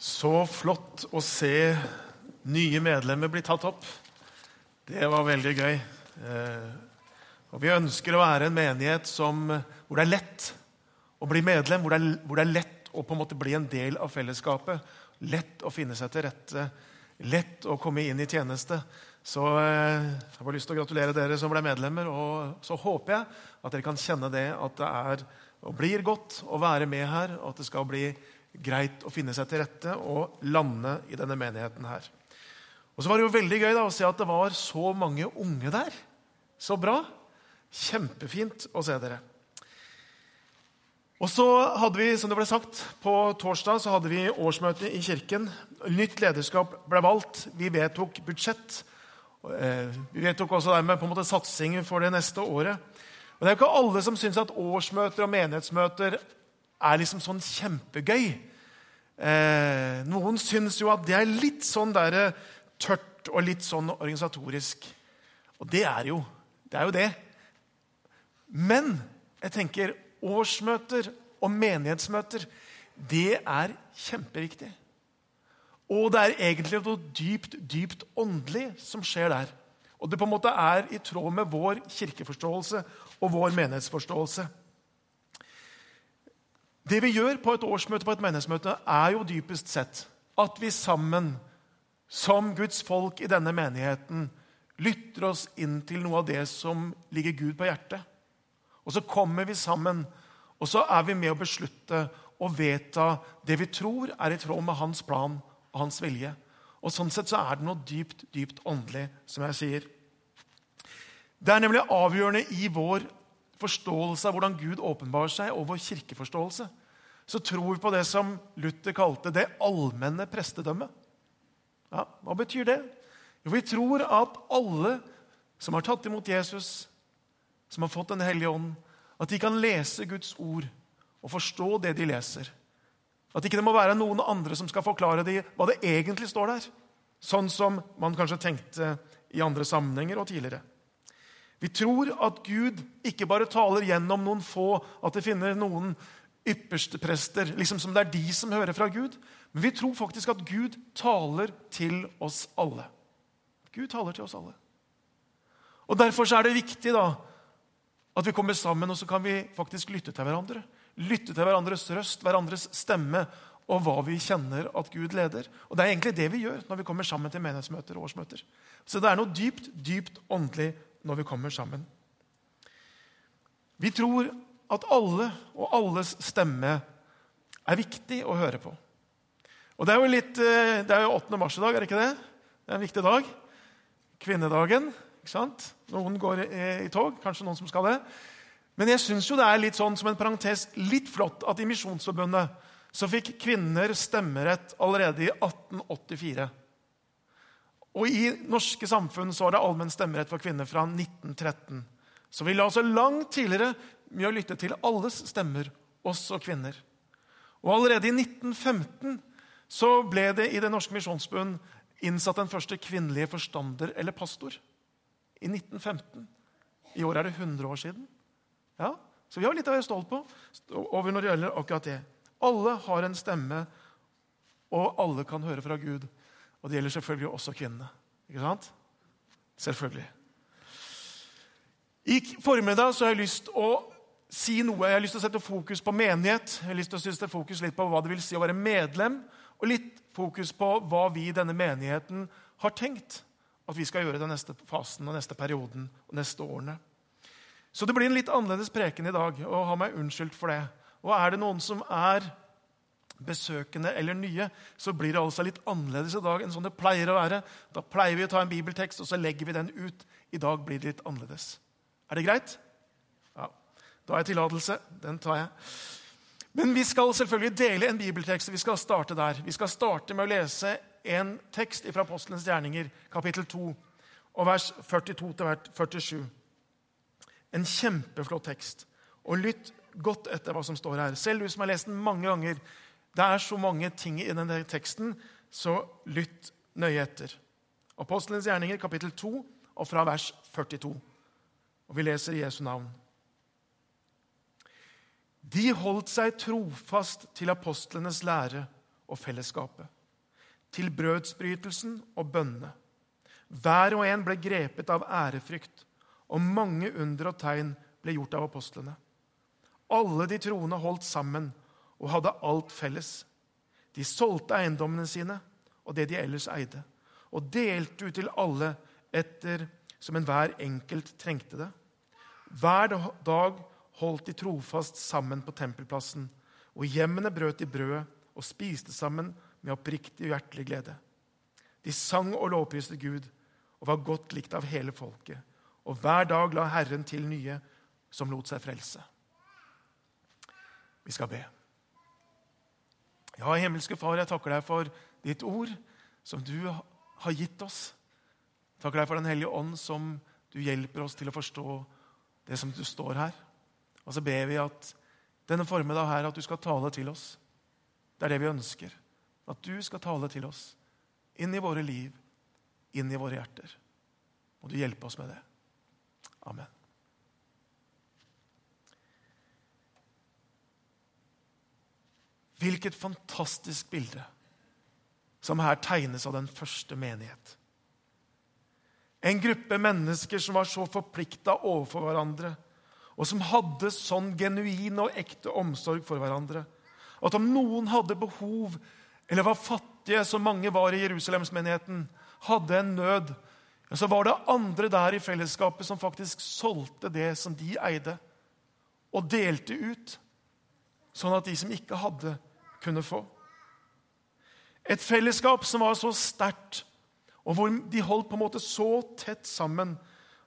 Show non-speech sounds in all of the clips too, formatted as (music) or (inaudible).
Så flott å se nye medlemmer bli tatt opp. Det var veldig gøy. Eh, og Vi ønsker å være en menighet som, hvor det er lett å bli medlem, hvor det, er, hvor det er lett å på en måte bli en del av fellesskapet. Lett å finne seg til rette, lett å komme inn i tjeneste. Så eh, jeg har lyst til å gratulere dere som ble medlemmer. Og så håper jeg at dere kan kjenne det at det er og blir godt å være med her, og at det skal bli greit å finne seg til rette og lande i denne menigheten her. Og så var det jo veldig gøy da, å se at det var så mange unge der. Så bra. Kjempefint å se dere. Og så hadde vi, som det ble sagt, På torsdag så hadde vi årsmøte i kirken. Nytt lederskap ble valgt. Vi vedtok budsjett. Eh, vi vedtok også dermed på en måte satsinger for det neste året. Og Det er jo ikke alle som syns at årsmøter og menighetsmøter er liksom sånn kjempegøy. Eh, noen syns jo at det er litt sånn der, eh, tørt og litt sånn organisatorisk. Og det er jo det. er jo det. Men jeg tenker årsmøter og menighetsmøter, det er kjempeviktig. Og det er egentlig noe dypt, dypt åndelig som skjer der. Og det på en måte er i tråd med vår kirkeforståelse og vår menighetsforståelse. Det vi gjør på et årsmøte på et menighetsmøte, er jo dypest sett at vi sammen, som Guds folk i denne menigheten, lytter oss inn til noe av det som ligger Gud på hjertet. Og så kommer vi sammen, og så er vi med å beslutte og vedta det vi tror er i tråd med hans plan og hans vilje. Og Sånn sett så er det noe dypt, dypt åndelig, som jeg sier. Det er nemlig avgjørende i vår forståelse av hvordan Gud åpenbarer seg, og vår kirkeforståelse. Så tror vi på det som Luther kalte det allmenne prestedømmet. Ja, Hva betyr det? Jo, Vi tror at alle som har tatt imot Jesus, som har fått Den hellige ånd, at de kan lese Guds ord og forstå det de leser. At ikke det må være noen andre som skal forklare dem hva det egentlig står der. Sånn som man kanskje tenkte i andre sammenhenger og tidligere. Vi tror at Gud ikke bare taler gjennom noen få, at det finner noen ypperste prester, liksom som det er de som hører fra Gud. Men vi tror faktisk at Gud taler til oss alle. Gud taler til oss alle. Og Derfor er det viktig da, at vi kommer sammen og så kan vi faktisk lytte til hverandre. Lytte til hverandres røst, hverandres stemme og hva vi kjenner at Gud leder. Og Det er egentlig det vi gjør når vi kommer sammen til menighetsmøter og årsmøter. Så det er noe dypt, dypt åndelig når vi kommer sammen. Vi tror at alle og alles stemme er viktig å høre på. Og Det er jo litt, eh, det er jo 8. mars i dag, er det ikke det? Det er en viktig dag. Kvinnedagen. ikke sant? Noen går i, tog, kanskje noen som skal det. Men jeg syns det er litt sånn som en parentes, litt flott at i Misjonsforbundet så fikk kvinner stemmerett allerede i 1884. Og I norske samfunn så var det allmenn stemmerett for kvinner fra 1913. Så vi la oss langt tidligere med å lytte til alles stemmer, også kvinner. Og Allerede i 1915 så ble det i Det norske misjonsbund innsatt den første kvinnelige forstander eller pastor. I 1915. I år er det 100 år siden. Ja, Så vi har litt å være stolt på over når det gjelder akkurat det. Alle har en stemme, og alle kan høre fra Gud. Og det gjelder selvfølgelig også kvinnene. Ikke sant? Selvfølgelig. I formiddag så har jeg lyst å si noe. Jeg har lyst til å sette fokus på menighet. Jeg har lyst til å sette fokus litt på hva det vil si å være medlem, og litt fokus på hva vi i denne menigheten har tenkt at vi skal gjøre den neste fasen og neste perioden og neste årene. Så det blir en litt annerledes preken i dag, og ha meg unnskyldt for det. Og er det noen som er besøkende eller nye, så blir det altså litt annerledes i dag enn sånn det pleier å være. Da pleier vi å ta en bibeltekst, og så legger vi den ut. I dag blir det litt annerledes. Er det greit? Da har jeg tillatelse. Den tar jeg. Men vi skal selvfølgelig dele en bibeltekst. Vi skal starte der. Vi skal starte med å lese en tekst fra Apostelens gjerninger, kapittel 2, og vers 42 47. En kjempeflott tekst. Og lytt godt etter hva som står her. Selv du som har lest den mange ganger, det er så mange ting i denne teksten, så lytt nøye etter. Apostelens gjerninger, kapittel 2, og fra vers 42. Og vi leser i Jesu navn. De holdt seg trofast til apostlenes lære og fellesskapet, til brødsbrytelsen og bønnene. Hver og en ble grepet av ærefrykt, og mange under og tegn ble gjort av apostlene. Alle de troende holdt sammen og hadde alt felles. De solgte eiendommene sine og det de ellers eide, og delte ut til alle etter som enhver enkelt trengte det. Hver dag holdt de trofast sammen på tempelplassen, og i hjemmene brøt de brødet og spiste sammen med oppriktig og hjertelig glede. De sang og lovpriste Gud og var godt likt av hele folket. Og hver dag la Herren til nye som lot seg frelse. Vi skal be. Ja, himmelske Far, jeg takker deg for ditt ord, som du har gitt oss. Jeg takker deg for Den hellige ånd, som du hjelper oss til å forstå det som du står her. Og så ber vi at denne formiddag her, at du skal tale til oss. Det er det vi ønsker. At du skal tale til oss. Inn i våre liv, inn i våre hjerter. Må du hjelpe oss med det. Amen. Hvilket fantastisk bilde som her tegnes av den første menighet. En gruppe mennesker som var så forplikta overfor hverandre, og som hadde sånn genuin og ekte omsorg for hverandre at om noen hadde behov eller var fattige, som mange var i Jerusalemsmenigheten, hadde en nød, så var det andre der i fellesskapet som faktisk solgte det som de eide, og delte ut, sånn at de som ikke hadde, kunne få. Et fellesskap som var så sterkt, og hvor de holdt på en måte så tett sammen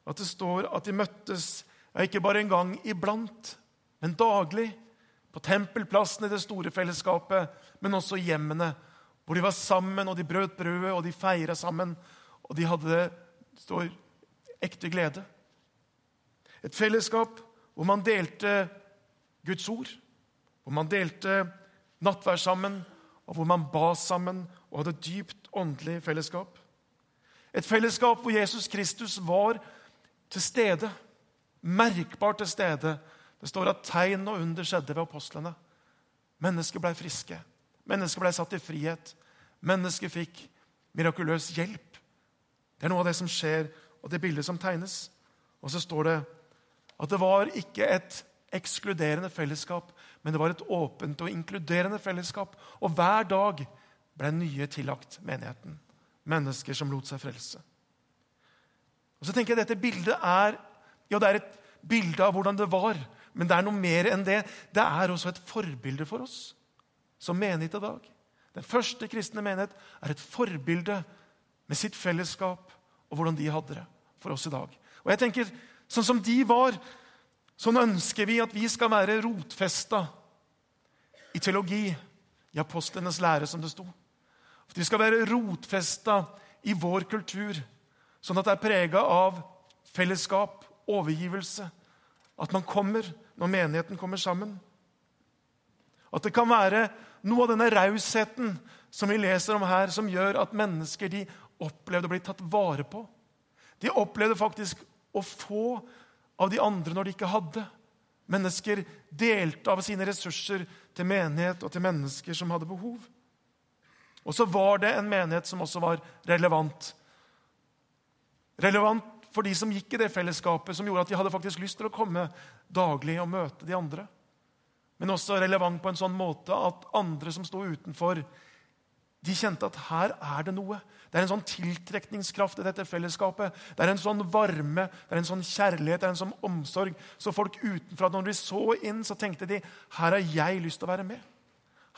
at det står at de møttes ja, ikke bare en gang iblant, men daglig. På tempelplassen i det store fellesskapet, men også hjemmene, hvor de var sammen, og de brøt brødet, og de feira sammen. Og de hadde det står ekte glede. Et fellesskap hvor man delte Guds ord, hvor man delte nattvær sammen, og hvor man ba sammen og hadde dypt åndelig fellesskap. Et fellesskap hvor Jesus Kristus var til stede, merkbart til stede. Det står at tegn og under skjedde ved apostlene. Mennesker ble friske. Mennesker ble satt i frihet. Mennesker fikk mirakuløs hjelp. Det er noe av det som skjer, og det bildet som tegnes. Og så står det at det var ikke et ekskluderende fellesskap, men det var et åpent og inkluderende fellesskap. Og hver dag ble nye tillagt menigheten. Mennesker som lot seg frelse. Og så tenker jeg Dette bildet er ja, det er et bilde av hvordan det var, men det er noe mer enn det. Det er også et forbilde for oss som menighet i dag. Den første kristne menighet er et forbilde med sitt fellesskap og hvordan de hadde det for oss i dag. Og jeg tenker, Sånn som de var, sånn ønsker vi at vi skal være rotfesta i teologi, i apostlenes lære, som det sto. At vi skal være rotfesta i vår kultur, sånn at det er prega av fellesskap, overgivelse. At man kommer når menigheten kommer sammen. At det kan være noe av denne rausheten som vi leser om her, som gjør at mennesker de opplevde å bli tatt vare på. De opplevde faktisk å få av de andre når de ikke hadde. Mennesker delte av sine ressurser til menighet og til mennesker som hadde behov. Og så var det en menighet som også var relevant. Relevant for de som gikk i det fellesskapet, som gjorde at de hadde faktisk lyst til å komme daglig og møte de andre. Men også relevant på en sånn måte at andre som sto utenfor, de kjente at her er det noe. Det er en sånn tiltrekningskraft i dette fellesskapet. Det er en sånn varme, det er en sånn kjærlighet, det er en sånn omsorg. Så folk utenfra, når de så inn, så tenkte de her har jeg lyst til å være med.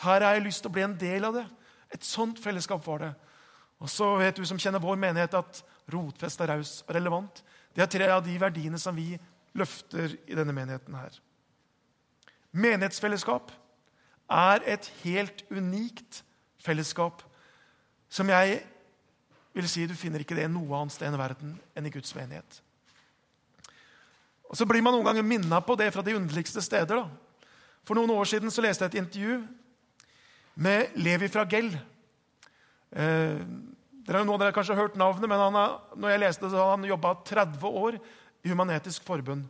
Her har jeg lyst til å bli en del av det. Et sånt fellesskap var det. Og så vet du som kjenner vår menighet, at rotfest er raus og relevant. Det er tre av de verdiene som vi løfter i denne menigheten her. Menighetsfellesskap er et helt unikt fellesskap som jeg vil si du finner ikke det noe annet sted i verden enn i Guds menighet. Og Så blir man noen ganger minna på det fra de underligste steder. da. For noen år siden så leste jeg et intervju med Levi fra Gell. Eh, dere, noen av dere har kanskje hørt navnet, men han har, når jeg leste det, så har han jobba 30 år i Human-Etisk Forbund.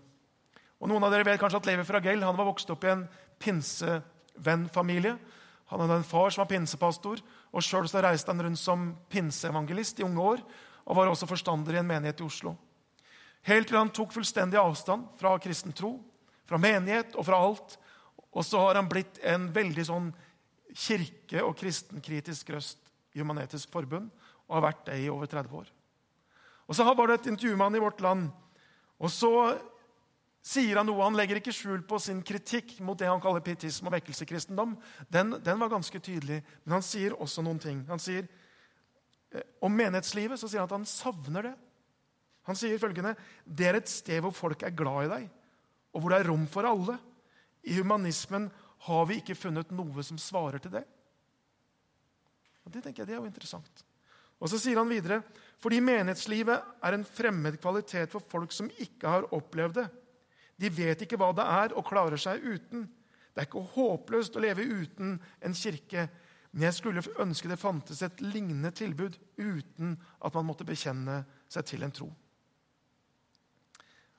Og Noen av dere vet kanskje at Levi Fragell han var vokst opp i en pinsevennfamilie. Han hadde en far som var pinsepastor, og sjøl reiste han rundt som pinseevangelist i unge år. Og var også forstander i en menighet i Oslo. Helt til han tok fullstendig avstand fra kristen tro, fra menighet og fra alt. Og så har han blitt en veldig sånn kirke- og kristenkritisk røst Human-Etisk Forbund, og har vært det i over 30 år. Og Så var det et intervju med han i Vårt Land. og så sier han noe. Han legger ikke skjul på sin kritikk mot det han kaller pietisme og vekkelsekristendom. Den, den, var ganske tydelig, men han sier også noen ting. Han sier eh, Om menighetslivet så sier han at han savner det. Han sier følgende Det er et sted hvor folk er glad i deg, og hvor det er rom for alle. I humanismen har vi ikke funnet noe som svarer til det. Og Det tenker jeg det er jo interessant. Og Så sier han videre fordi menighetslivet er en fremmed kvalitet for folk som ikke har opplevd det. De vet ikke hva det er, og klarer seg uten. Det er ikke håpløst å leve uten en kirke, men jeg skulle ønske det fantes et lignende tilbud uten at man måtte bekjenne seg til en tro.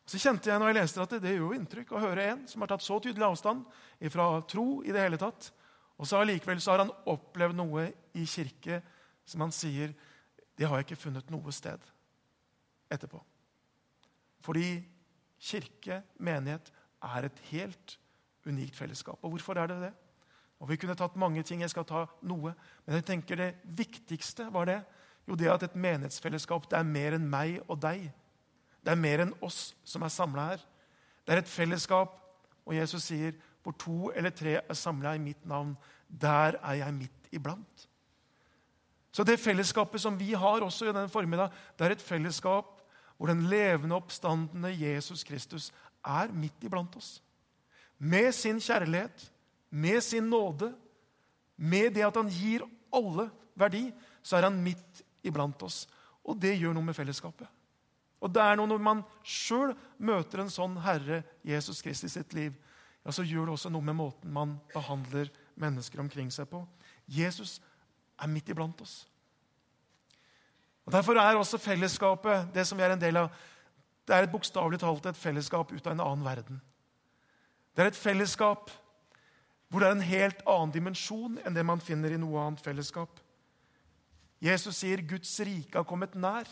Så kjente jeg når jeg leste at det, det gjør inntrykk å høre en som har tatt så tydelig avstand fra tro i det hele tatt. Og så allikevel har han opplevd noe i kirke som han sier det har jeg ikke funnet noe sted etterpå. Fordi kirke, menighet, er et helt unikt fellesskap. Og hvorfor er det det? Og Vi kunne tatt mange ting. Jeg skal ta noe. Men jeg tenker det viktigste var det. Jo, det at et menighetsfellesskap det er mer enn meg og deg. Det er mer enn oss som er samla her. Det er et fellesskap, og Jesus sier, hvor to eller tre er samla i mitt navn, der er jeg midt iblant. Så det fellesskapet som vi har også i denne formiddag, det er et fellesskap hvor den levende, oppstandende Jesus Kristus er midt iblant oss. Med sin kjærlighet, med sin nåde, med det at han gir alle verdi, så er han midt iblant oss. Og det gjør noe med fellesskapet. Og det er noe Når man sjøl møter en sånn Herre Jesus Kristus i sitt liv, ja, så gjør det også noe med måten man behandler mennesker omkring seg på. Jesus er midt iblant oss. Og Derfor er også fellesskapet det som vi er en del av, det er et bokstavelig talt et fellesskap ut av en annen verden. Det er et fellesskap hvor det er en helt annen dimensjon enn det man finner i noe annet fellesskap. Jesus sier Guds rike har kommet nær.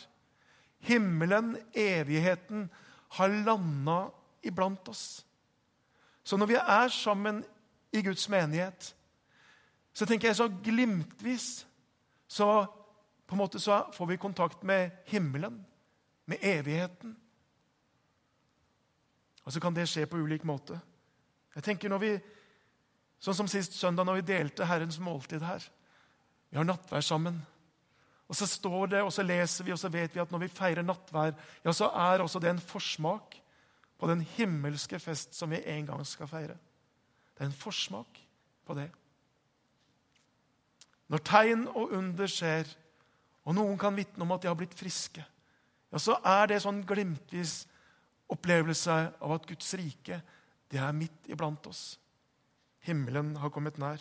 Himmelen, evigheten, har landa iblant oss. Så når vi er sammen i Guds menighet, så tenker jeg så glimtvis så på en måte så får vi kontakt med himmelen, med evigheten. Og så kan det skje på ulik måte. Jeg tenker når vi, Sånn som sist søndag, når vi delte Herrens måltid her. Vi har nattvær sammen. Og så står det, og så leser vi, og så vet vi at når vi feirer nattvær, ja, så er også det en forsmak på den himmelske fest som vi en gang skal feire. Det er en forsmak på det. Når tegn og under skjer, og noen kan vitne om at de har blitt friske, ja, så er det sånn glimtvis opplevelse av at Guds rike det er midt iblant oss. Himmelen har kommet nær.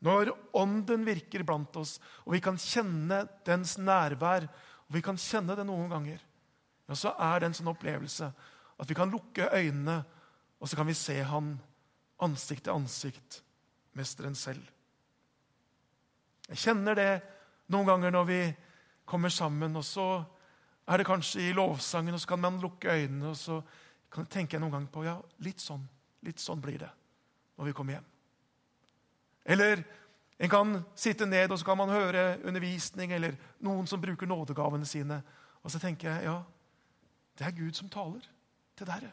Når Ånden virker blant oss, og vi kan kjenne dens nærvær, og vi kan kjenne det noen ganger, ja, så er det en sånn opplevelse at vi kan lukke øynene, og så kan vi se Han ansikt til ansikt, mesteren selv. Jeg kjenner det noen ganger når vi kommer sammen, og så er det kanskje i lovsangen, og så kan man lukke øynene, og så tenker jeg noen ganger på ja, litt sånn, litt sånn blir det når vi kommer hjem. Eller en kan sitte ned og så kan man høre undervisning eller noen som bruker nådegavene sine. Og så tenker jeg ja, det er Gud som taler til dere.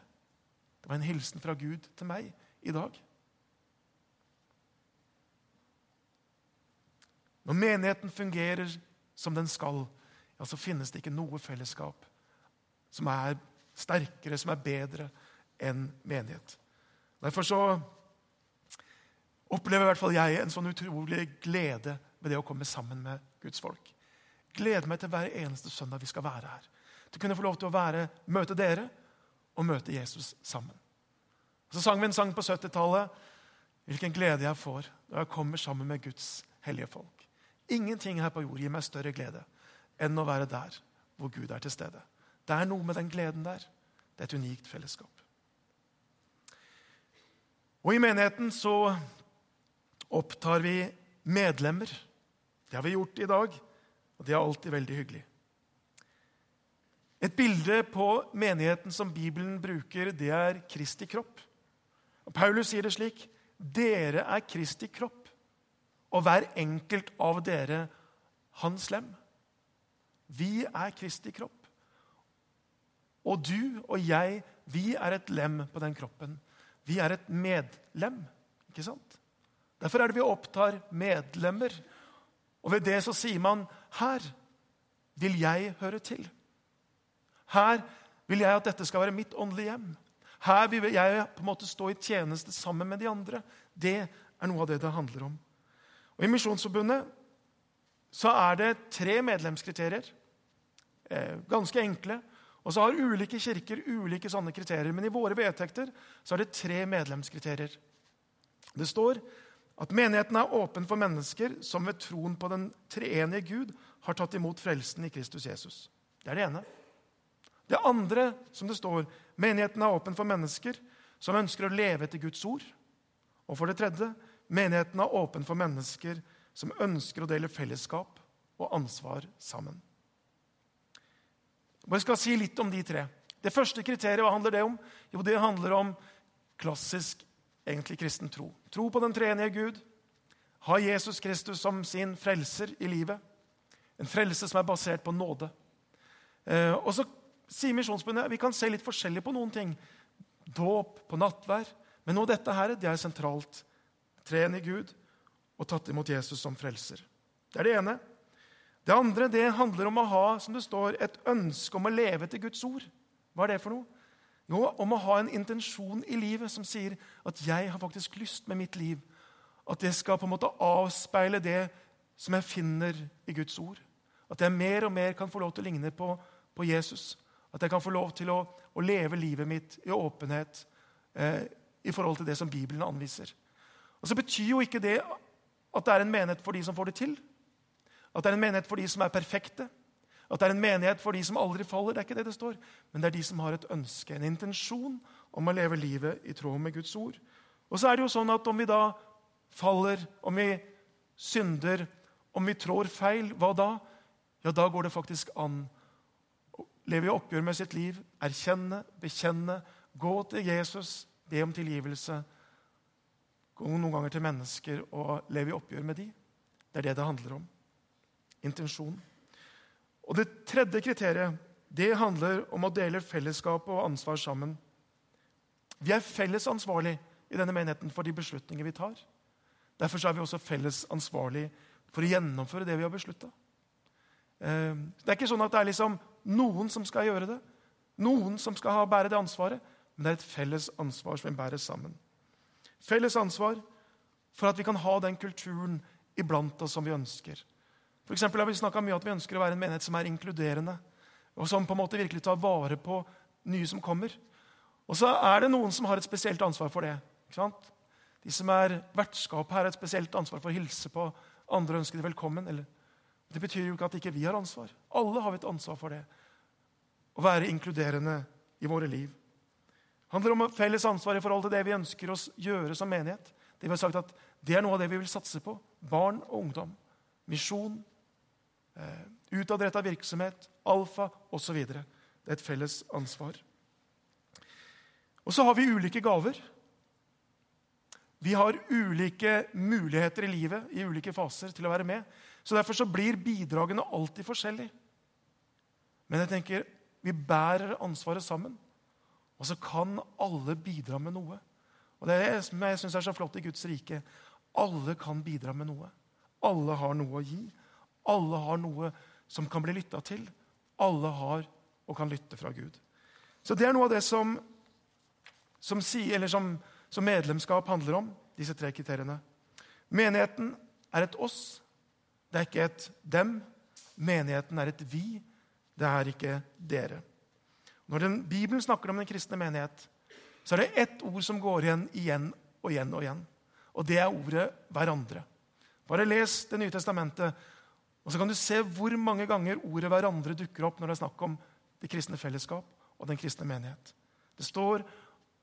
Det var en hilsen fra Gud til meg i dag. Når menigheten fungerer som den skal, ja, så finnes det ikke noe fellesskap som er sterkere, som er bedre enn menighet. Derfor så opplever i hvert fall jeg en sånn utrolig glede ved det å komme sammen med Guds folk. Gleder meg til hver eneste søndag vi skal være her. Til å kunne få lov til å være, møte dere og møte Jesus sammen. Så sang vi en sang på 70-tallet. Hvilken glede jeg får når jeg kommer sammen med Guds hellige folk. Ingenting her på jord gir meg større glede enn å være der hvor Gud er til stede. Det er noe med den gleden der. Det er et unikt fellesskap. Og I menigheten så opptar vi medlemmer. Det har vi gjort i dag, og det er alltid veldig hyggelig. Et bilde på menigheten som Bibelen bruker, det er Kristi kropp. Og Paulus sier det slik.: Dere er Kristi kropp, og hver enkelt av dere hans lem. Vi er Kristi kropp. Og du og jeg, vi er et lem på den kroppen. Vi er et medlem. ikke sant? Derfor er det vi opptar medlemmer. Og ved det så sier man her vil jeg høre til. Her vil jeg at dette skal være mitt åndelige hjem. Her vil jeg på en måte stå i tjeneste sammen med de andre. Det er noe av det det handler om. Og I Misjonsforbundet så er det tre medlemskriterier. Eh, ganske enkle. Og så har ulike kirker ulike sånne kriterier. Men i våre vedtekter så er det tre medlemskriterier. Det står at menigheten er åpen for mennesker som ved troen på den treenige Gud har tatt imot frelsen i Kristus Jesus. Det er det ene. Det andre, som det står, menigheten er åpen for mennesker som ønsker å leve etter Guds ord. Og for det tredje, menigheten er åpen for mennesker som ønsker å dele fellesskap og ansvar sammen. Jeg skal si litt om de tre. Det første kriteriet, hva handler det om? Jo, det handler om klassisk egentlig kristen tro. Tro på den treenige Gud. Ha Jesus Kristus som sin frelser i livet. En frelse som er basert på nåde. Eh, og så sier Misjonsbundet vi kan se litt forskjellig på noen ting. Dåp, på nattvær. Men nå dette her, det er sentralt. Treen i Gud og tatt imot Jesus som frelser. Det er det ene. Det andre det handler om å ha som det står, et ønske om å leve etter Guds ord. Hva er det for noe? Jo, om å ha en intensjon i livet som sier at 'jeg har faktisk lyst med mitt liv'. At det skal på en måte avspeile det som jeg finner i Guds ord. At jeg mer og mer kan få lov til å ligne på, på Jesus. At jeg kan få lov til å, å leve livet mitt i åpenhet eh, i forhold til det som Bibelen anviser. Og så betyr jo ikke det at det er en menighet for de som får det til. At det er en menighet for de som er perfekte. At det er en menighet for de som aldri faller. Det er ikke det det står. Men det er de som har et ønske, en intensjon om å leve livet i tråd med Guds ord. Og så er det jo sånn at om vi da faller, om vi synder, om vi trår feil, hva da? Ja, da går det faktisk an leve i oppgjør med sitt liv, erkjenne, bekjenne, gå til Jesus, be om tilgivelse gå noen ganger til mennesker og leve i oppgjør med de. Det er det det handler om. Intensjon. Og Det tredje kriteriet det handler om å dele fellesskap og ansvar sammen. Vi er felles ansvarlig i denne menigheten for de beslutninger vi tar. Derfor er vi også felles ansvarlig for å gjennomføre det vi har beslutta. Eh, det er ikke sånn at det er liksom noen som skal gjøre det, noen som skal bære det ansvaret, men det er et felles ansvar som vi bærer sammen. Felles ansvar for at vi kan ha den kulturen iblant oss som vi ønsker. For har Vi mye at vi ønsker å være en menighet som er inkluderende, og som på en måte virkelig tar vare på nye som kommer. Og så er det noen som har et spesielt ansvar for det. De som er vertskap her, har et spesielt ansvar for å hilse på andre og ønske dem velkommen. Eller, det betyr jo ikke at ikke vi har ansvar. Alle har vi et ansvar for det. Å være inkluderende i våre liv Det handler om felles ansvar i forhold til det vi ønsker å gjøre som menighet. Det vi har sagt at det er noe av det vi vil satse på. Barn og ungdom. Misjon. Eh, utadretta virksomhet. Alfa osv. Det er et felles ansvar. Og så har vi ulike gaver. Vi har ulike muligheter i livet i ulike faser til å være med. Så Derfor så blir bidragene alltid forskjellige. Men jeg tenker, vi bærer ansvaret sammen. Og så kan alle bidra med noe. Og Det er som jeg syns er så flott i Guds rike. Alle kan bidra med noe. Alle har noe å gi. Alle har noe som kan bli lytta til. Alle har og kan lytte fra Gud. Så det er noe av det som, som, som, som medlemskap handler om, disse tre kriteriene. Menigheten er et oss. Det er ikke et dem. Menigheten er et vi. Det er ikke dere. Når den, Bibelen snakker om den kristne menighet, så er det ett ord som går igjen igjen og igjen. Og igjen. Og det er ordet 'hverandre'. Bare les Det nye testamentet, og så kan du se hvor mange ganger ordet 'hverandre' dukker opp når det er snakk om det kristne fellesskap og den kristne menighet. Det står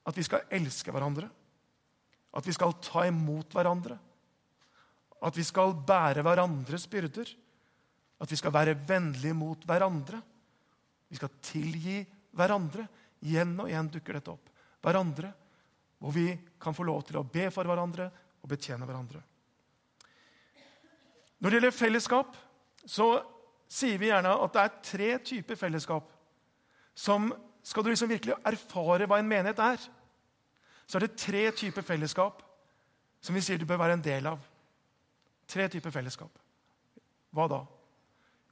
at vi skal elske hverandre, at vi skal ta imot hverandre, At vi skal bære hverandres byrder. At vi skal være vennlige mot hverandre. Vi skal tilgi hverandre. Igjen og igjen dukker dette opp. Hverandre, hvor vi kan få lov til å be for hverandre og betjene hverandre. Når det gjelder fellesskap, så sier vi gjerne at det er tre typer fellesskap. Som Skal du liksom virkelig erfare hva en menighet er, så er det tre typer fellesskap som vi sier du bør være en del av. Tre typer fellesskap. Hva da?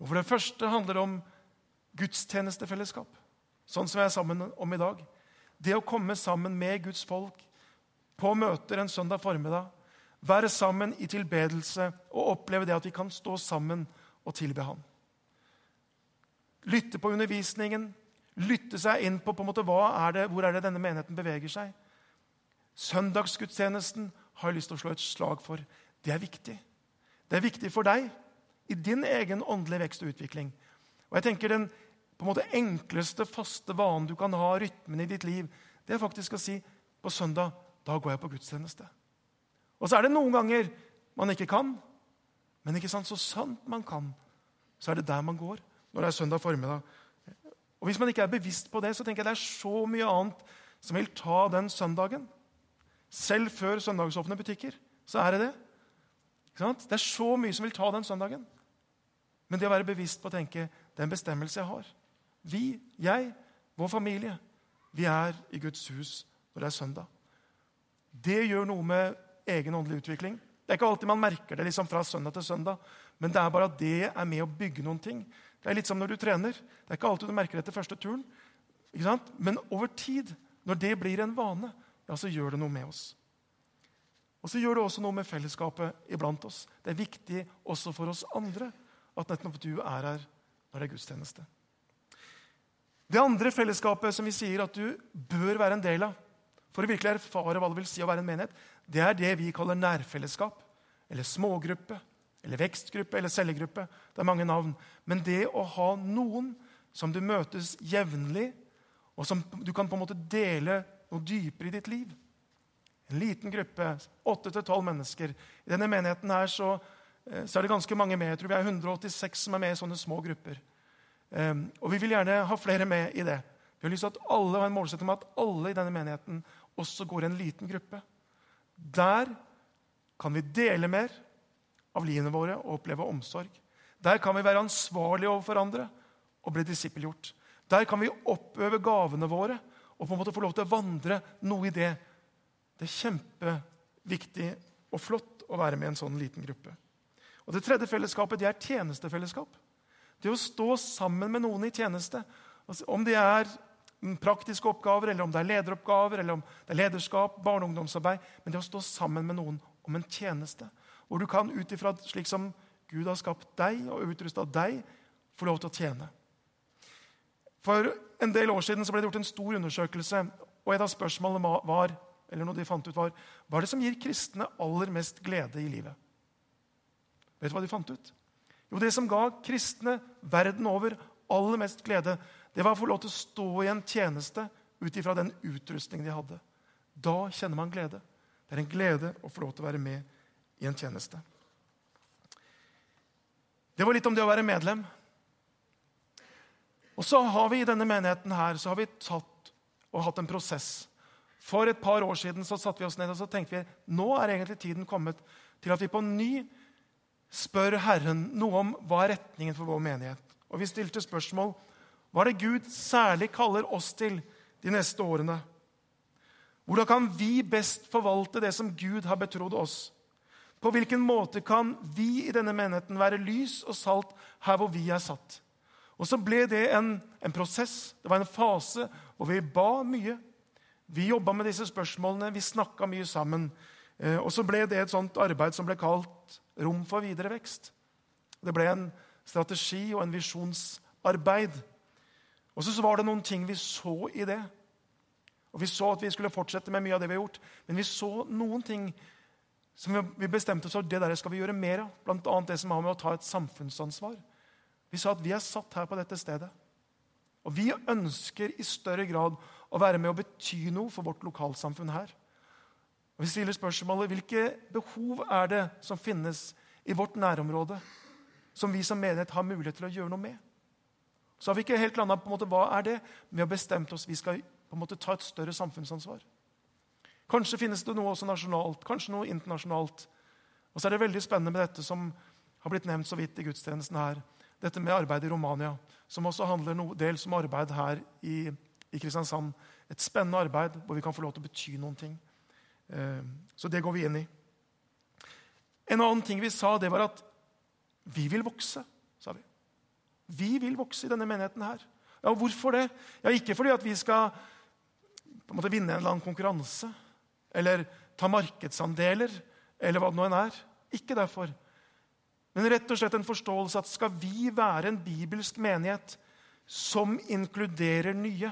Jo, for Det første handler det om gudstjenestefellesskap, sånn som vi er sammen om i dag. Det å komme sammen med Guds folk på møter en søndag formiddag, være sammen i tilbedelse og oppleve det at vi kan stå sammen og tilbe Han. Lytte på undervisningen, lytte seg inn på, på en måte, er det, hvor er det denne menigheten beveger seg. Søndagsgudstjenesten har jeg lyst til å slå et slag for. Det er viktig. Det er viktig for deg i din egen åndelige vekst og utvikling. Og jeg tenker Den på en måte enkleste, faste vanen du kan ha, rytmen i ditt liv, det er faktisk å si på søndag da går jeg på gudstjeneste. Og så er det noen ganger man ikke kan, men ikke sant, så sant man kan, så er det der man går når det er søndag formiddag. Og Hvis man ikke er bevisst på det, så tenker jeg det er så mye annet som vil ta den søndagen. Selv før søndagsåpne butikker så er det det. Det er så mye som vil ta den søndagen. Men det å være bevisst på å tenke det er en bestemmelse jeg har. Vi, jeg, vår familie, vi er i Guds hus når det er søndag. Det gjør noe med egen åndelig utvikling. Det er ikke alltid man merker det liksom fra søndag til søndag, men det er bare at det er med å bygge noen ting. Det er litt som når du trener. Det er ikke alltid du merker det etter første turen. Men over tid, når det blir en vane, ja, så gjør det noe med oss. Og så gjør det også noe med fellesskapet iblant oss. Det er viktig også for oss andre at nettopp du er her når det er gudstjeneste. Det andre fellesskapet som vi sier at du bør være en del av for å virkelig erfare hva det vil si å være en menighet, det er det vi kaller nærfellesskap. Eller smågruppe, eller vekstgruppe eller cellegruppe. Det er mange navn. Men det å ha noen som du møtes jevnlig, og som du kan på en måte dele noe dypere i ditt liv En liten gruppe, åtte til tolv mennesker. I denne menigheten her så, eh, så, er det ganske mange med. Jeg tror vi er 186 som er med i sånne små grupper. Um, og vi vil gjerne ha flere med i det. Vi har lyst til at alle har en målsetting om at alle i denne menigheten også går i en liten gruppe. Der kan vi dele mer av livene våre og oppleve omsorg. Der kan vi være ansvarlige overfor andre og bli disippelgjort. Der kan vi oppøve gavene våre og på en måte få lov til å vandre noe i det. Det er kjempeviktig og flott å være med i en sånn liten gruppe. Og Det tredje fellesskapet det er tjenestefellesskap. Det å stå sammen med noen i tjeneste. Altså, om det er praktiske oppgaver, eller om det er lederoppgaver, eller om det er lederskap, barne- og ungdomsarbeid. Men det å stå sammen med noen om en tjeneste, hvor du kan ut ifra slik som Gud har skapt deg og utrusta deg, få lov til å tjene. For en del år siden ble det gjort en stor undersøkelse, og et av spørsmålene var eller noe de fant ut var, hva er det som gir kristne aller mest glede i livet. Vet du hva de fant ut? Jo, Det som ga kristne verden over aller mest glede, det var å få lov til å stå i en tjeneste ut ifra den utrustning de hadde. Da kjenner man glede. Det er en glede å få lov til å være med i en tjeneste. Det var litt om det å være medlem. Og så har vi i denne menigheten her, så har vi tatt og hatt en prosess. For et par år siden så satte vi oss ned og så tenkte vi nå er egentlig tiden kommet til at vi på ny spør Herren noe om hva er retningen for vår menighet. Og Vi stilte spørsmål hva er det Gud særlig kaller oss til de neste årene? Hvordan kan vi best forvalte det som Gud har betrodd oss? På hvilken måte kan vi i denne menigheten være lys og salt her hvor vi er satt? Og Så ble det en, en prosess, det var en fase hvor vi ba mye. Vi jobba med disse spørsmålene, vi snakka mye sammen. Eh, og så ble det et sånt arbeid som ble kalt Rom for videre vekst. Det ble en strategi og en visjonsarbeid. Og så var det noen ting vi så i det. Og Vi så at vi skulle fortsette med mye av det vi har gjort, men vi så noen ting som vi bestemte oss for det der skal vi gjøre mer av. Bl.a. det som har med å ta et samfunnsansvar. Vi sa at vi er satt her på dette stedet. Og vi ønsker i større grad å være med å bety noe for vårt lokalsamfunn her. Og Vi stiller spørsmålet hvilke behov er det som finnes i vårt nærområde som vi som menighet har mulighet til å gjøre noe med. Så har vi ikke helt landa på en måte, hva er det, vi har bestemt oss vi skal på en måte ta et større samfunnsansvar. Kanskje finnes det noe også nasjonalt, kanskje noe internasjonalt. Og så er det veldig spennende med dette som har blitt nevnt så vidt i gudstjenesten her. Dette med arbeid i Romania, som også handler noe dels om arbeid her i, i Kristiansand. Et spennende arbeid hvor vi kan få lov til å bety noen ting. Eh, så det går vi inn i. En annen ting vi sa, det var at vi vil vokse, sa vi. Vi vil vokse i denne menigheten her. Ja, Hvorfor det? Ja, Ikke fordi at vi skal på en måte vinne en eller annen konkurranse eller ta markedsandeler eller hva det nå enn er. Ikke derfor. Men rett og slett en forståelse at skal vi være en bibelsk menighet som inkluderer nye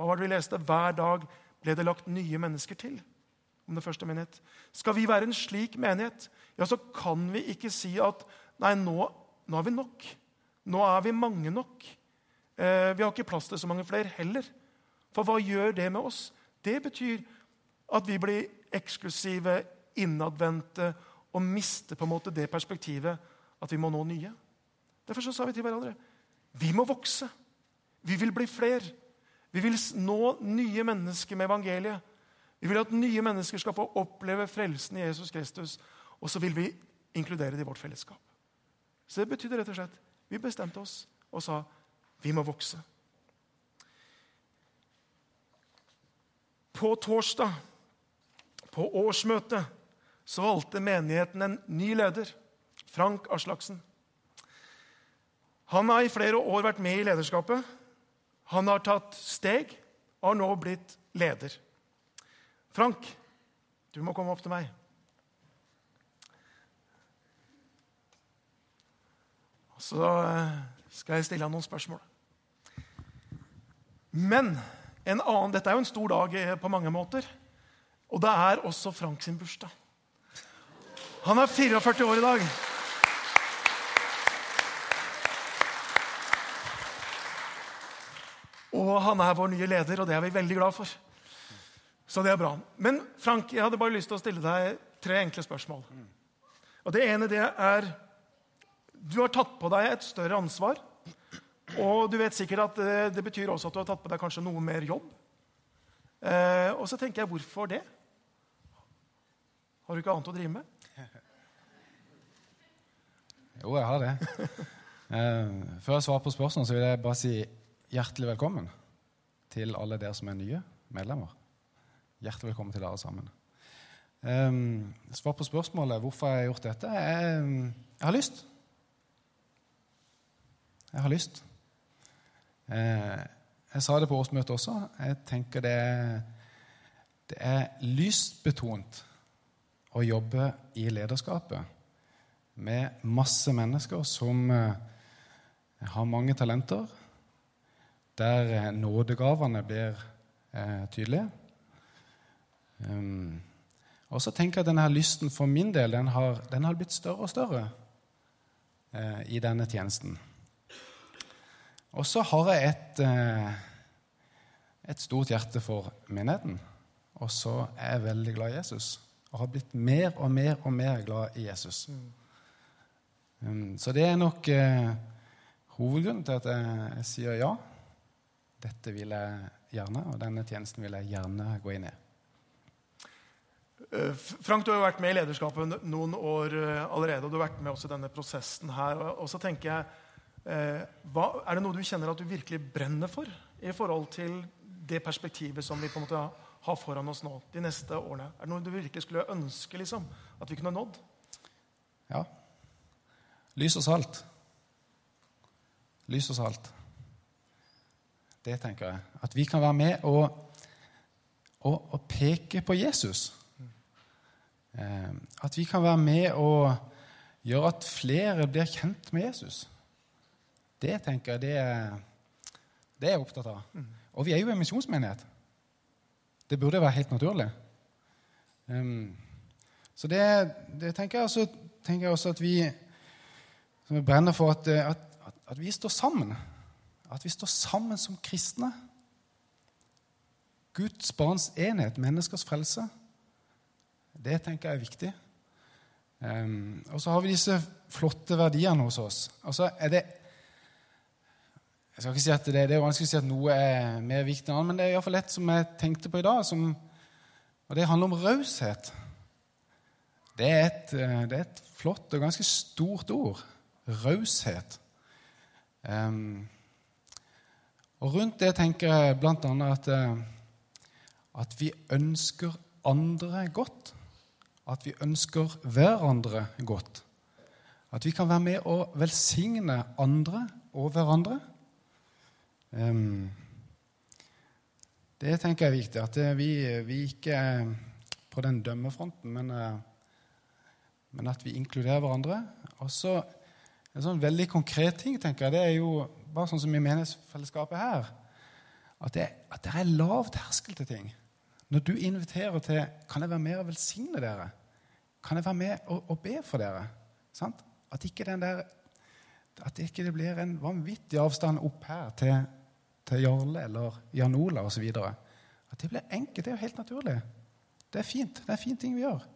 Hva var det vi leste? Hver dag ble det lagt nye mennesker til. om det første menighet. Skal vi være en slik menighet, ja, så kan vi ikke si at nei, nå, nå er vi nok. Nå er vi mange nok. Eh, vi har ikke plass til så mange flere heller. For hva gjør det med oss? Det betyr at vi blir eksklusive, innadvendte og mister på en måte det perspektivet at vi må nå nye. Derfor så sa vi til hverandre vi må vokse. Vi vil bli flere. Vi vil nå nye mennesker med evangeliet. Vi vil at nye mennesker skal få oppleve frelsen i Jesus Kristus. Og så vil vi inkludere det i vårt fellesskap. Så det betydde rett og slett vi bestemte oss og sa vi må vokse. På torsdag på årsmøtet så valgte menigheten en ny leder, Frank Aslaksen. Han har i flere år vært med i lederskapet. Han har tatt steg og har nå blitt leder. Frank, du må komme opp til meg. Så eh, skal jeg stille han noen spørsmål. Men en annen, dette er jo en stor dag eh, på mange måter. Og det er også Frank sin bursdag. Han er 44 år i dag. Og han er vår nye leder, og det er vi veldig glad for. Så det er bra. Men Frank, jeg hadde bare lyst til å stille deg tre enkle spørsmål. Og Det ene det er Du har tatt på deg et større ansvar. Og du vet sikkert at det, det betyr også at du har tatt på deg kanskje noe mer jobb. Eh, og så tenker jeg, hvorfor det? Har du ikke annet å drive med? (laughs) Jo, jeg har det. Eh, før jeg svarer på spørsmålet, så vil jeg bare si hjertelig velkommen til alle dere som er nye medlemmer. Hjertelig velkommen til dere sammen. Um, svar på spørsmålet hvorfor jeg har gjort dette. Jeg, jeg har lyst. Jeg har lyst. Uh, jeg sa det på årsmøtet også. Jeg tenker det, det er lystbetont å jobbe i lederskapet med masse mennesker som eh, har mange talenter, der eh, nådegavene blir eh, tydelige. Um, og så tenker jeg at denne lysten for min del den har, den har blitt større og større eh, i denne tjenesten. Og så har jeg et, eh, et stort hjerte for menigheten. Og så er jeg veldig glad i Jesus og har blitt mer og mer og mer glad i Jesus. Um, så det er nok uh, hovedgrunnen til at jeg, jeg, sier ja. Dette vil jeg gjerne, og denne tjenesten vil jeg gjerne gå inn i. Uh, Frank, du har jo vært med i lederskapet noen år uh, allerede. og du har vært med også i denne prosessen her. Og, så tenker jeg, hva, Er det noe du kjenner at du virkelig brenner for i forhold til det perspektivet som vi på en måte har? har foran oss nå de neste årene? Er det noe du virkelig skulle ønske liksom, at vi kunne nådd? Ja. Lys og salt. Lys og salt. Det tenker jeg. At vi kan være med og, og, og peke på Jesus. Eh, at vi kan være med og gjøre at flere blir kjent med Jesus. Det tenker jeg det er, det er jeg opptatt av. Mm. Og vi er jo en misjonsmenighet. Det burde være helt naturlig. Um, så det, det, tenker jeg også, tenker jeg også at vi som brenner for at, at, at, vi står sammen. At vi står sammen som kristne. Guds barns enhet, menneskers frelse. Det tenker jeg er viktig. Um, og så har vi disse flotte verdiene hos oss. Altså er det Jeg skal ikke si at det, det er vanskelig å si at noe er mer viktig enn annet, men det er iallfall et som jeg tenkte på i dag, som, og det handler om raushet. Det, det, er et flott og ganske stort ord. Raushet. Um, og rundt det tenker jeg bl.a. At, at vi ønsker andre godt. At vi ønsker hverandre godt. At vi kan være med og velsigne andre og hverandre. Det tenker jeg er viktig. At vi, vi ikke er på den dømmefronten, men, eh, men at vi inkluderer hverandre. Og så En sånn veldig konkret ting tenker jeg, det er jo bare sånn som i menighetsfellesskapet her. At det, at det er lav terskel til ting. Når du inviterer til 'Kan jeg være med og velsigne dere?' Kan jeg være med og, og be for dere? Sant? At ikke der at det ikke blir en vanvittig avstand opp her til, til Jarle eller Jan Ola osv. At det blir enkelt. Det er jo helt naturlig. Det er fint. Det er fine ting vi gjør.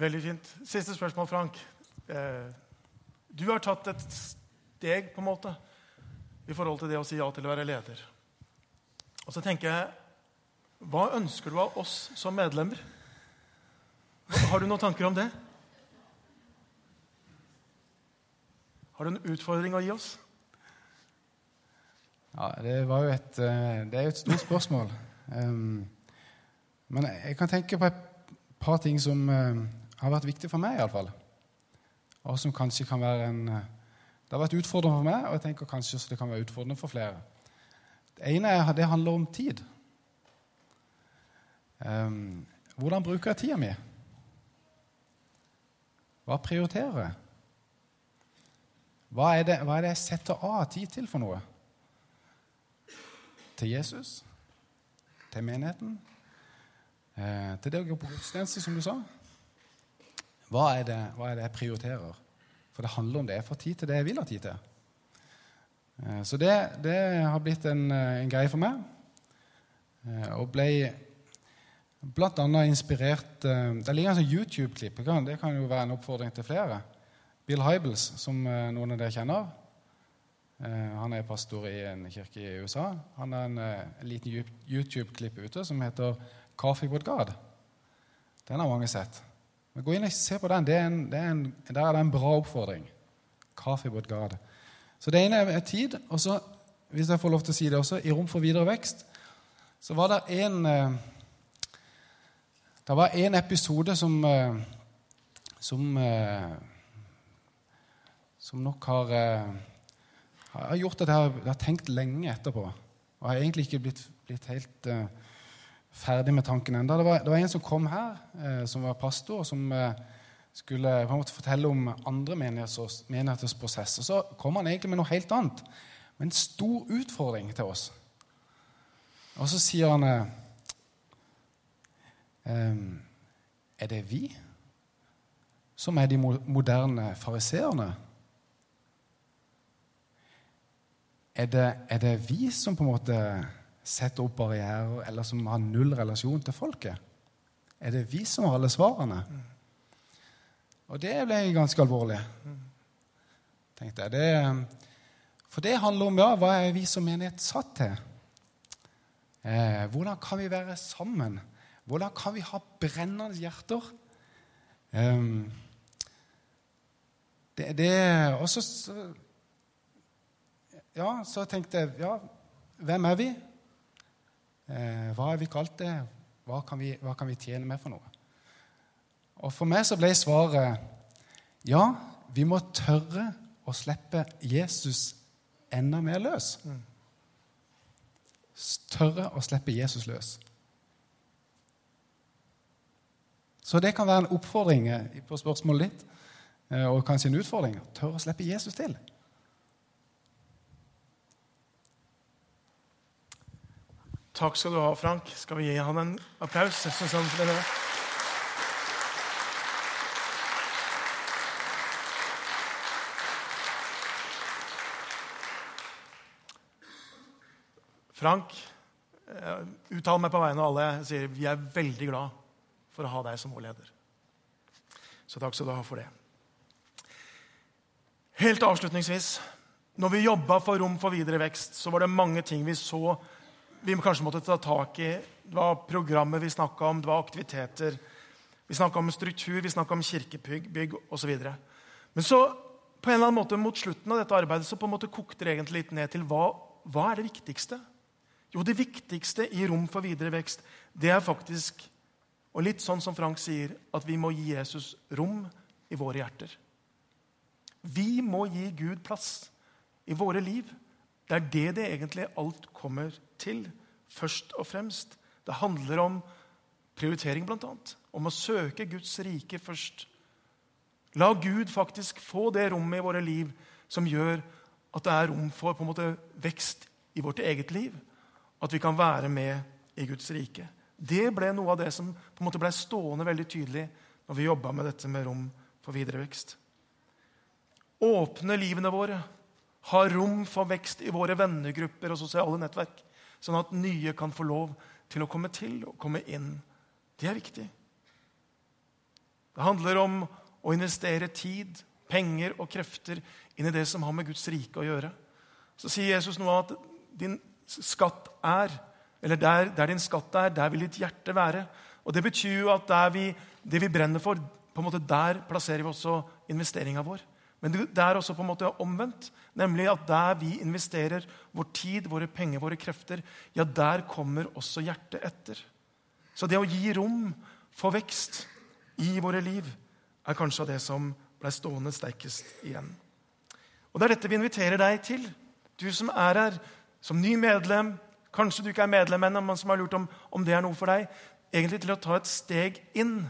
Veldig fint. Siste spørsmål, Frank. Eh, du har tatt et steg på en måte i forhold til det å si ja til å være leder. Og så tenker jeg Hva ønsker du av oss som medlemmer? Har du noen tanker om det? Har du en utfordring å gi oss? Ja, Det, jo et, eh, det er jo et stort spørsmål. Um, men jeg kan tenke på et par ting som uh, har vært viktig for meg, iallfall. Og som kanskje kan være en uh, Det har vært utfordrende for meg, og jeg tenker kanskje det kan være utfordrende for flere. Det ene er, det handler om tid. Um, hvordan bruker jeg tida mi? Hva prioriterer jeg? Hva er, det, hva er det jeg setter av tid til for noe? Til Jesus? Til menigheten? Eh, til det å gå på gudstjeneste, som du sa? Hva er, det, hva er, det, jeg prioriterer? For det handler om det. Jeg får tid til det jeg vil ha tid til. Eh, så det, det, har blitt en, eh, en, greie for meg. Eh, og ble bl.a. inspirert Det ligger en sånn YouTube-klipp. Det kan jo være en oppfordring til flere. Bill Hybels, som noen av dere kjenner. Han er pastor i en kirke i USA. Han har en, en liten YouTube-klipp ute som heter 'Coffee with God'. Den har mange sett. Men Gå inn og se på den. Det er en, det er en, der er det en bra oppfordring. 'Coffee with God'. Så det ene er tid. Og så, hvis jeg får lov til å si det også, i Rom for videre vekst, så var det en eh, Det var en episode som eh, som, eh, som nok har, har gjort at jeg har, jeg har, tenkt lenge etterpå. Og har egentlig ikke blitt, blitt helt ferdig med tanken ennå. Det, det, var en som kom her, eh, som var pastor, som eh, skulle på en måte fortelle om andre menigheters, menigheters prosess. Og så kom han egentlig med noe helt annet, med en stor utfordring til oss. Og så sier han eh, Er det vi som er de moderne fariseerne? Er er det vi som på en måte setter opp barrierer, eller som har null relasjon til folket? Er det vi som har alle svarene? Og det ble ganske alvorlig, tenkte jeg. Det, for det handler om ja, hva er vi som menighet satt til? Eh, hvordan kan vi være sammen? Hvordan kan vi ha brennende hjerter? Eh, det, det Og så Ja, så tenkte jeg ja, hvem er vi? Eh, hva er vi kalt det? Hva kan vi, hva kan vi tjene med for noe? Og For meg så ble svaret ja, vi må tørre å slippe Jesus enda mer løs. Tørre å slippe Jesus løs. Så det kan være en oppfordring eh, på spørsmålet ditt, eh, og kanskje en utfordring. Tørre å slippe Jesus til. Takk skal du ha, Frank. Skal vi gi han en applaus? Frank, eh, uttal meg på vegne av alle. Jeg sier vi er veldig glad for å ha deg som vår leder. Så takk skal du ha for det. Helt avslutningsvis når vi jobba for rom for videre vekst, så var det mange ting vi så vi kanskje måtte ta tak i. Det var programmet vi snakka om, det var aktiviteter. Vi snakka om struktur, vi snakka om kirkebygg osv. Men så på en eller annen måte mot slutten av dette arbeidet så på en måte kokte det egentlig litt ned til hva, hva er det viktigste? Jo, det viktigste i rom for videre vekst, det er faktisk, og litt sånn som Frank sier, at vi må gi Jesus rom i våre hjerter. Vi må gi Gud plass i våre liv. Det er det det egentlig alt kommer til, først og fremst. Det handler om prioritering, bl.a. Om å søke Guds rike først. La Gud faktisk få det rommet i våre liv som gjør at det er rom for på en måte vekst i vårt eget liv. At vi kan være med i Guds rike. Det ble noe av det som på en måte ble stående veldig tydelig når vi jobba med dette med rom for videre vekst. Åpne livene våre ha rom for vekst i våre vennegrupper og sosiale nettverk, sånn at nye kan få lov til å komme til og komme inn. Det er viktig. Det handler om å investere tid, penger og krefter inn i det som har med Guds rike å gjøre. Så sier Jesus noe om at din skatt er, eller der, der, din skatt er, der vil ditt hjerte være. Og Det betyr jo at vi, det vi brenner for, på en måte der plasserer vi også investeringa vår. Men det er også på en måte omvendt. Nemlig at der vi investerer vår tid, våre penger, våre krefter, ja, der kommer også hjertet etter. Så det å gi rom for vekst i våre liv er kanskje det som ble stående sterkest igjen. Og Det er dette vi inviterer deg til. Du som er her som ny medlem. Kanskje du ikke er medlem ennå, men som har lurt om, om det er noe for deg. Egentlig til å ta et steg inn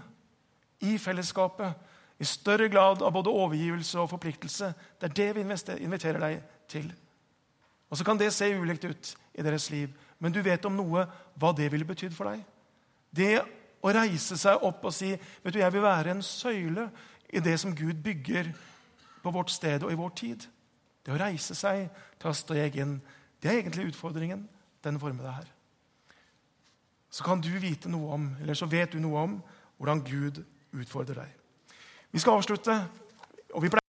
i fellesskapet i større grad av både overgivelse og forpliktelse. Det er det vi inviterer deg til. Og Så kan det se ulikt ut i deres liv, men du vet om noe hva det ville betydd for deg. Det å reise seg opp og si vet du, jeg vil være en søyle i det som Gud bygger på vårt sted og i vår tid. Det å reise seg, ta steg inn, det er egentlig utfordringen den formede her. Så kan du vite noe om, eller så vet du noe om hvordan Gud utfordrer deg. Vi skal avslutte. og vi pleier